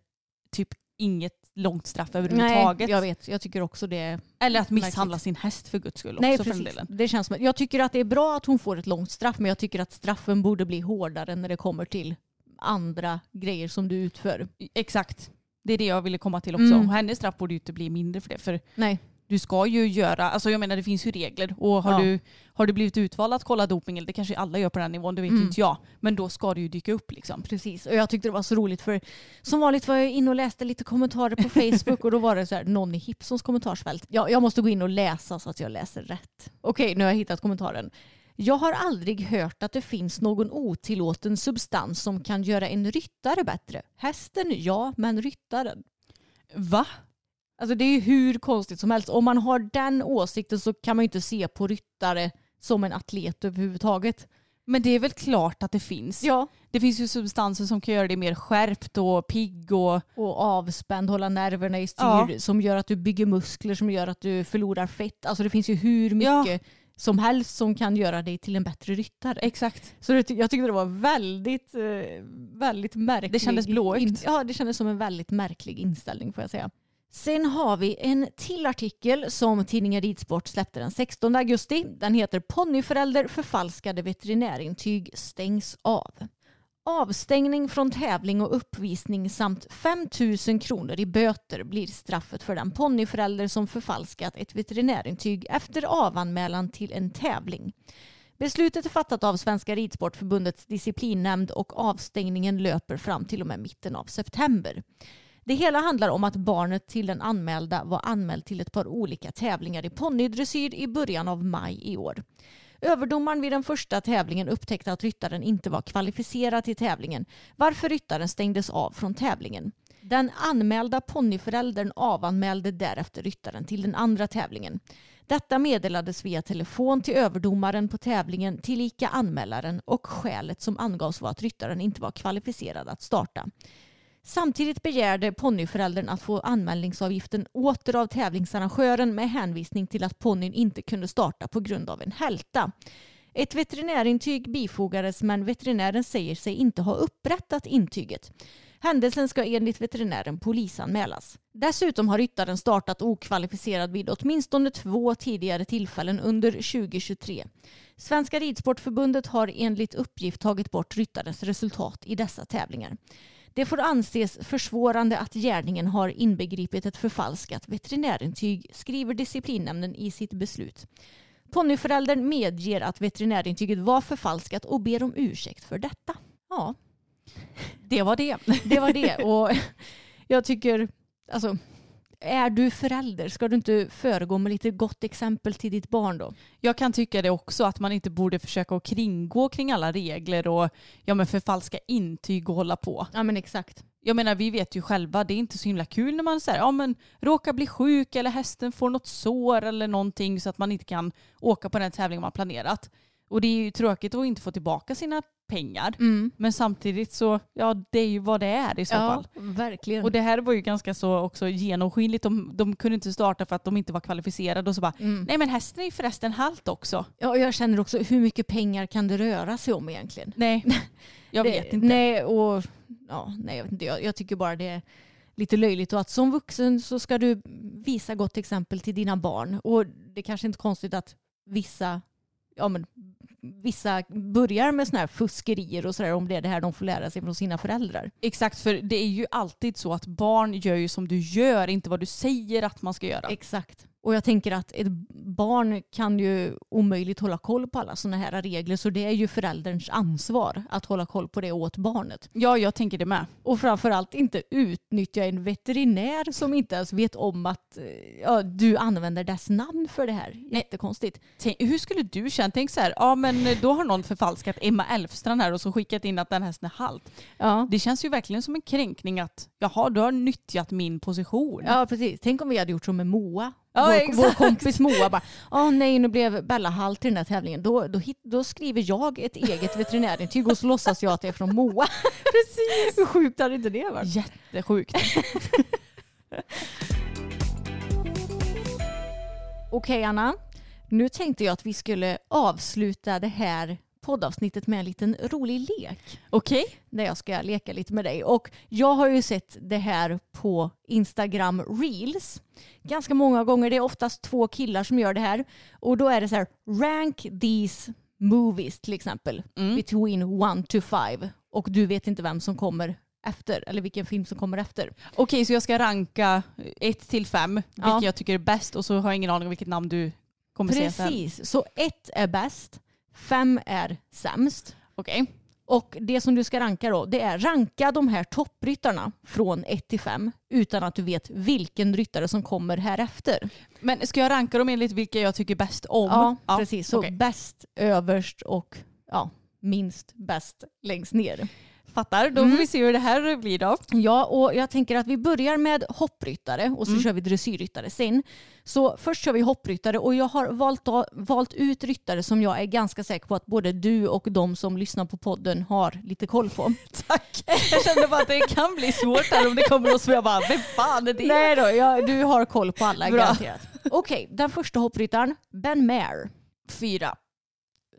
typ inget långt straff överhuvudtaget. Nej, jag vet. Jag tycker också det. Eller att misshandla Märkligt. sin häst för guds skull Nej, också precis. Det känns som, jag tycker att det är bra att hon får ett långt straff, men jag tycker att straffen borde bli hårdare när det kommer till andra grejer som du utför. Exakt. Det är det jag ville komma till också. Mm. Och hennes straff borde ju inte bli mindre för det. För Nej. Du ska ju göra, alltså jag menar det finns ju regler. Och har, Ja. du, har du blivit utvald att kolla doping, eller det kanske alla gör på den nivån, det vet Mm. inte jag. Men då ska det ju dyka upp liksom. Precis, och jag tyckte det var så roligt för som vanligt var jag inne och läste lite kommentarer på Facebook och då var det så här, någon i Hipsons kommentarsfält. Jag, jag måste gå in och läsa så att jag läser rätt. Okej, nu har jag hittat kommentaren. Jag har aldrig hört att det finns någon otillåten substans som kan göra en ryttare bättre. Hästen ja, men ryttaren. Va? Alltså det är ju hur konstigt som helst. Om man har den åsikten så kan man ju inte se på ryttare som en atlet överhuvudtaget. Men det är väl klart att det finns. Ja. Det finns ju substanser som kan göra dig mer skärpt och pigg och och avspänd, hålla nerverna i styr, Ja. som gör att du bygger muskler, som gör att du förlorar fett. Alltså det finns ju hur Ja. mycket som helst som kan göra dig till en bättre ryttare. Exakt. Så det, jag tyckte det var väldigt, eh, väldigt märkligt. Det kändes blåögt. Ja, det kändes som en väldigt märklig inställning får jag säga. Sen har vi en till artikel som tidningen Ridsport släppte den 16 augusti. Den heter Ponnyförälder förfalskade veterinärintyg stängs av. Avstängning från tävling och uppvisning samt 5 000 kronor i böter blir straffet för den ponnyförälder som förfalskat ett veterinärintyg efter avanmälan till en tävling. Beslutet är fattat av Svenska Ridsportförbundets disciplinnämnd och avstängningen löper fram till och med mitten av september. Det hela handlar om att barnet till den anmälda var anmäld till ett par olika tävlingar i ponnydressyr i början av maj i år. Överdomaren vid den första tävlingen upptäckte att ryttaren inte var kvalificerad till tävlingen varför ryttaren stängdes av från tävlingen. Den anmälda ponnyföräldern avanmälde därefter ryttaren till den andra tävlingen. Detta meddelades via telefon till överdomaren på tävlingen tillika anmälaren och skälet som angavs var att ryttaren inte var kvalificerad att starta. Samtidigt begärde ponnyföräldern att få anmälningsavgiften åter av tävlingsarrangören med hänvisning till att ponnyn inte kunde starta på grund av en hälta. Ett veterinärintyg bifogades men veterinären säger sig inte ha upprättat intyget. Händelsen ska enligt veterinären polisanmälas. Dessutom har ryttaren startat okvalificerad vid åtminstone två tidigare tillfällen under 2023. Svenska Ridsportförbundet har enligt uppgift tagit bort ryttarens resultat i dessa tävlingar. Det får anses försvårande att gärningen har inbegripit ett förfalskat veterinärintyg, skriver disciplinnämnden i sitt beslut. Ponnyföräldern medger att veterinärintyget var förfalskat och ber om ursäkt för detta. Ja, det var det. det var det. Och jag tycker alltså, är du förälder, ska du inte föregå med lite gott exempel till ditt barn då? Jag kan tycka det också att man inte borde försöka att kringgå kring alla regler och ja, men förfalska intyg och hålla på. Ja men exakt. Jag menar vi vet ju själva det är inte så himla kul när man säger ja men råkar bli sjuk eller hästen får något sår eller någonting så att man inte kan åka på den tävling man planerat. Och det är ju tråkigt att inte få tillbaka sina pengar. Mm. Men samtidigt så, ja det är ju vad det är i så Ja, fall. verkligen. Och det här var ju ganska så också genomskinligt. De, de kunde inte starta för att de inte var kvalificerade och så bara, Mm. nej men hästen är ju förresten halt också. Ja, och jag känner också, hur mycket pengar kan det röra sig om egentligen? Nej, jag det, vet inte. Nej, och, ja, nej jag, vet inte. Jag, jag tycker bara det är lite löjligt och att som vuxen så ska du visa gott exempel till dina barn. Och det är kanske inte är konstigt att vissa, ja, men, vissa börjar med sådana här fuskerier och sådär om det är det här de får lära sig från sina föräldrar. Exakt, för det är ju alltid så att barn gör ju som du gör, inte vad du säger att man ska göra. Exakt. Och jag tänker att ett barn kan ju omöjligt hålla koll på alla sådana här regler så det är ju förälderns ansvar att hålla koll på det åt barnet. Ja, jag tänker det med. Och framförallt inte utnyttja en veterinär som inte ens vet om att eh, ja, du använder dess namn för det här. Jättekonstigt. Tänk, hur skulle du känna? Tänk så här, ja men då har någon förfalskat Emma Elfstrand här och så skickat in att den hästen är halt. Ja. Det känns ju verkligen som en kränkning att jaha, du har nyttjat min position. ja, precis. Tänk om vi hade gjort så med Moa. Ja, vår, vår kompis Moa bara, åh nej nu blev Bella halt i den här tävlingen. Då, då, då skriver jag ett eget veterinärintyg och så låtsas jag att det är från Moa. Precis. Hur sjukt hade inte det varit? Jättesjukt. Okej Anna, nu tänkte jag att vi skulle avsluta det här poddavsnittet med en liten rolig lek. Okej. Där jag ska leka lite med dig. Och jag har ju sett det här på Instagram Reels. Ganska många gånger. Det är oftast två killar som gör det här. Och då är det så här, rank these movies till exempel. Mm. Between one to five. Och du vet inte vem som kommer efter. Eller vilken film som kommer efter. Okej, så jag ska ranka ett till fem, vilket Ja. jag tycker är bäst och så har jag ingen aning om vilket namn du kommer säga sen. Precis. Så ett är bäst. Fem är sämst. Okej. Och det som du ska ranka då, det är ranka de här toppryttarna från 1 till 5 utan att du vet vilken ryttare som kommer här efter. Men ska jag ranka dem enligt vilka jag tycker bäst om? Ja, precis. Så okej. bäst överst och ja, minst bäst längst ner. Fattar, då Mm. får vi se hur det här blir då. Ja, och jag tänker att vi börjar med hoppryttare och så Mm. kör vi dressyrryttare sen. Så först kör vi hoppryttare och jag har valt, valt ut ryttare som jag är ganska säker på att både du och de som lyssnar på podden har lite koll på. Tack. Jag kände bara att det kan bli svårt här om det kommer som jag bara, vem fan är det? Nej då, ja, du har koll på alla Bra. garanterat. Okej, den första hoppryttaren, Ben Maher. Fyra.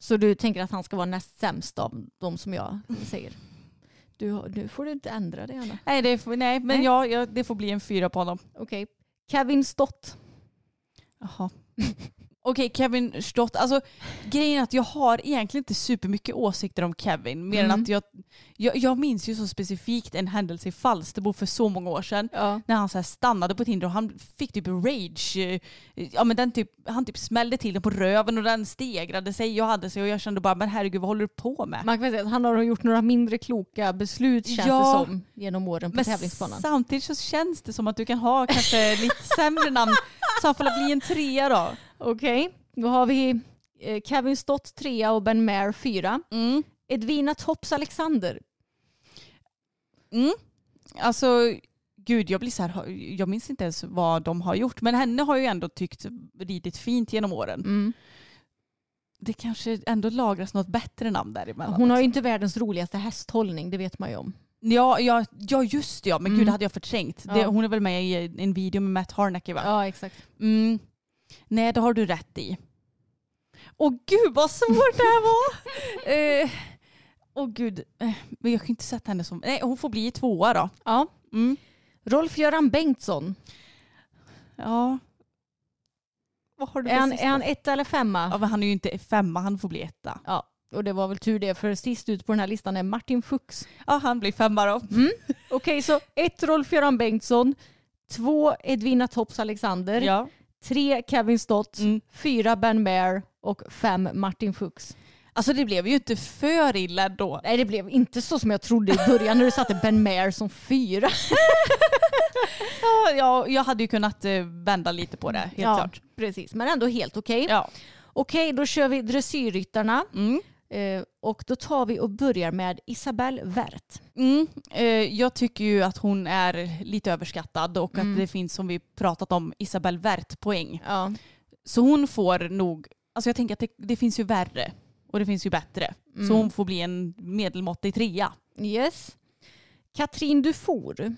Så du tänker att han ska vara näst sämst av de som jag säger? Du, nu får du inte ändra dig Anna. Nej, det får, nej men Nej. Ja, ja, det får bli en fyra på honom. Okej. Kevin Stott. Jaha. Okej, Kevin Stott. Alltså, grejen är att jag har egentligen inte supermycket åsikter om Kevin. Mer Mm. än att jag, jag, jag minns ju så specifikt en händelse i Falsterbo för så många år sedan. Ja. När han så stannade på ett hinder och han fick typ rage. eh, Ja, men den typ, han typ smällde till den på röven och den stegrade sig. Jag hade sig och jag kände bara, men herregud vad håller du på med? Man kan säga att han har gjort några mindre kloka beslut känns Ja. det som genom åren på Men tävlingsbanan. samtidigt så känns det som att du kan ha kanske lite sämre namn. Så han får bli en trea då. Okej, då har vi eh, Kevin Stott trea och Ben Maher fyra. Mm. Edvina Tops Alexander. Mm. Alltså, gud jag blir så här, jag minns inte ens vad de har gjort. Men henne har jag ju ändå tyckt ridit fint genom åren. Mm. Det kanske ändå lagras något bättre namn däremellan. Hon har ju inte världens roligaste hästhållning, det vet man ju om. Ja, ja, ja just det ja. Men Mm. gud det hade jag förträngt. Det, Ja. hon är väl med i en video med Matt Harnacky va? Ja, exakt. Mm. Nej, det har du rätt i. Åh gud vad svårt det här var! Eh, Åh gud, eh, men jag kan inte sätta henne som... Nej, hon får bli tvåa då. Ja. Mm. Rolf-Göran Bengtsson. Ja. Vad har du Är han, sista? är han etta eller femma? Ja, men han är ju inte femma, han får bli etta. Ja, och det var väl tur det, för sist ut på den här listan är Martin Fuchs. Ja, han blir femma då. Okej, så ett Rolf-Göran Bengtsson, två Edvina Tops Alexander, Ja. Tre Kevin Stott, Mm. fyra Ben Maher och fem Martin Fuchs. Alltså det blev ju inte för illa då. Nej, det blev inte så som jag trodde i början när du satte Ben Maher som fyra. Ja, ja, jag hade ju kunnat eh, vända lite på det, helt ja, klart. Precis, men ändå helt okej. Ja. Okej, då kör vi dressyrryttarna. Mm. Eh, och då tar vi och börjar med Isabelle Wert. Mm. Eh, jag tycker ju att hon är lite överskattad och att det finns, som vi pratat om, Isabelle Wert-poäng. Ja. Så hon får nog, alltså jag tänker att det, det finns ju värre och det finns ju bättre. Så hon får bli en medelmåttig trea. Yes. Katrin Dufour.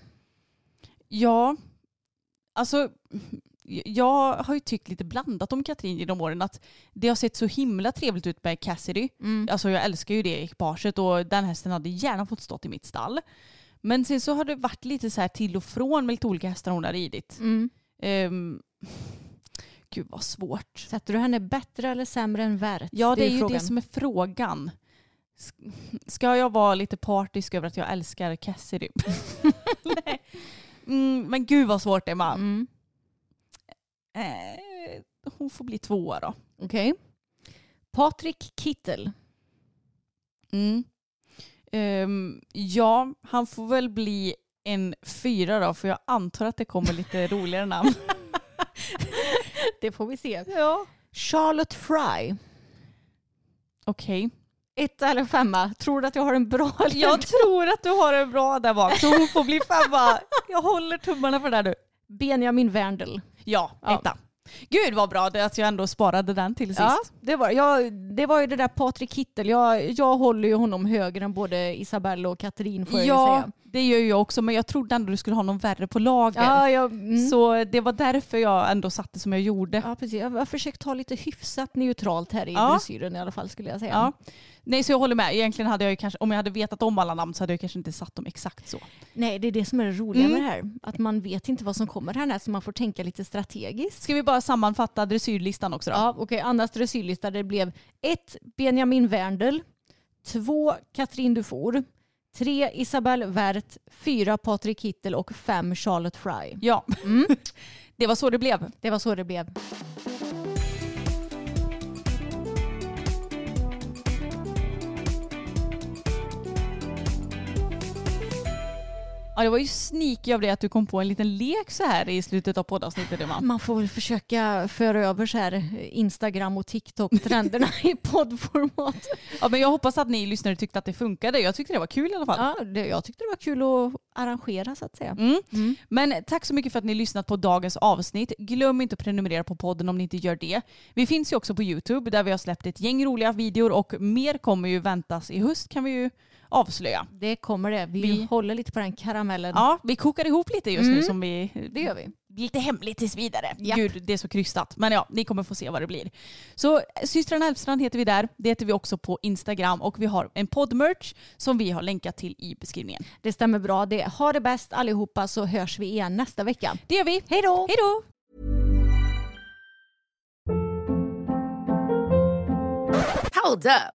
Ja, alltså jag har ju tyckt lite blandat om Katrin genom åren. Att det har sett så himla trevligt ut med Cassidy. Alltså jag älskar ju det ekipaget och den hästen hade gärna fått stått i mitt stall. Men sen så har det varit lite så här till och från med lite olika hästar hon har ridit. Ehm, gud vad svårt. Sätter du henne bättre eller sämre än Wert? Ja det är, ju frågan. det som är frågan. Ska jag vara lite partisk över att jag älskar Cassidy? Nej. Mm, men gud vad svårt det är man. Mm. Eh, hon får bli tvåa då. Okej. Patrik Kittel. Mm. Ehm, ja, han får väl bli en fyra då för jag antar att det kommer lite roligare namn. Det får vi se. ja. Charlotte Fry. Okej. Etta eller femma? Tror du att jag har en bra Jag tror att du har en bra där bak så hon får bli femma. Jag håller tummarna för det här nu. Benjamin Werndl. Ja, Ja. etta. Gud vad bra det att jag ändå sparade den till sist. Ja, det var, jag, det var ju det där Patrik Kittel. Jag, jag håller ju honom högre än både Isabelle och Katrin får jag Ja, säga. Det gör jag också men jag trodde ändå du skulle ha någon värre på lager. Ja, jag, mm. Så det var därför jag ändå satte som jag gjorde. ja, precis. Jag har försökt ta lite hyfsat neutralt här i Ja. dressyren i alla fall skulle jag säga. Ja. Nej så jag håller med. Egentligen hade jag kanske, om jag hade vetat om alla namn så hade jag kanske inte satt dem exakt så. Nej, det är det som är det roliga Mm. med det här. Att man vet inte vad som kommer härnäst så man får tänka lite strategiskt. Ska vi bara sammanfatta dressyrlistan också då? Ja, okej. Annas dressyrlista det blev ett Benjamin Werndl, två Katrin Dufour, tre Isabelle Wert, fyra Patrik Kittel och fem Charlotte Fry. Ja. det var så det blev. Det var så det blev. Ja, det var ju sneaky av det att du kom på en liten lek så här i slutet av poddavsnittet Emma. Man får väl försöka föra över så här Instagram och TikTok-trenderna i poddformat. Ja, men jag hoppas att ni lyssnare tyckte att det funkade. Jag tyckte det var kul i alla fall. Ja, det, jag tyckte det var kul att arrangera så att säga. Mm. Men tack så mycket för att ni lyssnat på dagens avsnitt. Glöm inte att prenumerera på podden om ni inte gör det. Vi finns ju också på YouTube där vi har släppt ett gäng roliga videor och mer kommer ju väntas i höst kan vi ju avslöja. Det kommer det. Vi, Vi- håller lite på den karamellen. Ja, vi kokar ihop lite just nu Mm. som vi... Det gör vi. Lite hemligt tills vidare. Japp. Gud, det är så krystat. Men ja, ni kommer få se vad det blir. Så systrarna Elfstrand heter vi där. Det heter vi också på Instagram och vi har en poddmerch som vi har länkat till i beskrivningen. Det stämmer bra det. Ha det bäst allihopa så hörs vi igen nästa vecka. Det gör vi. Hej då! Hej då! Hold up.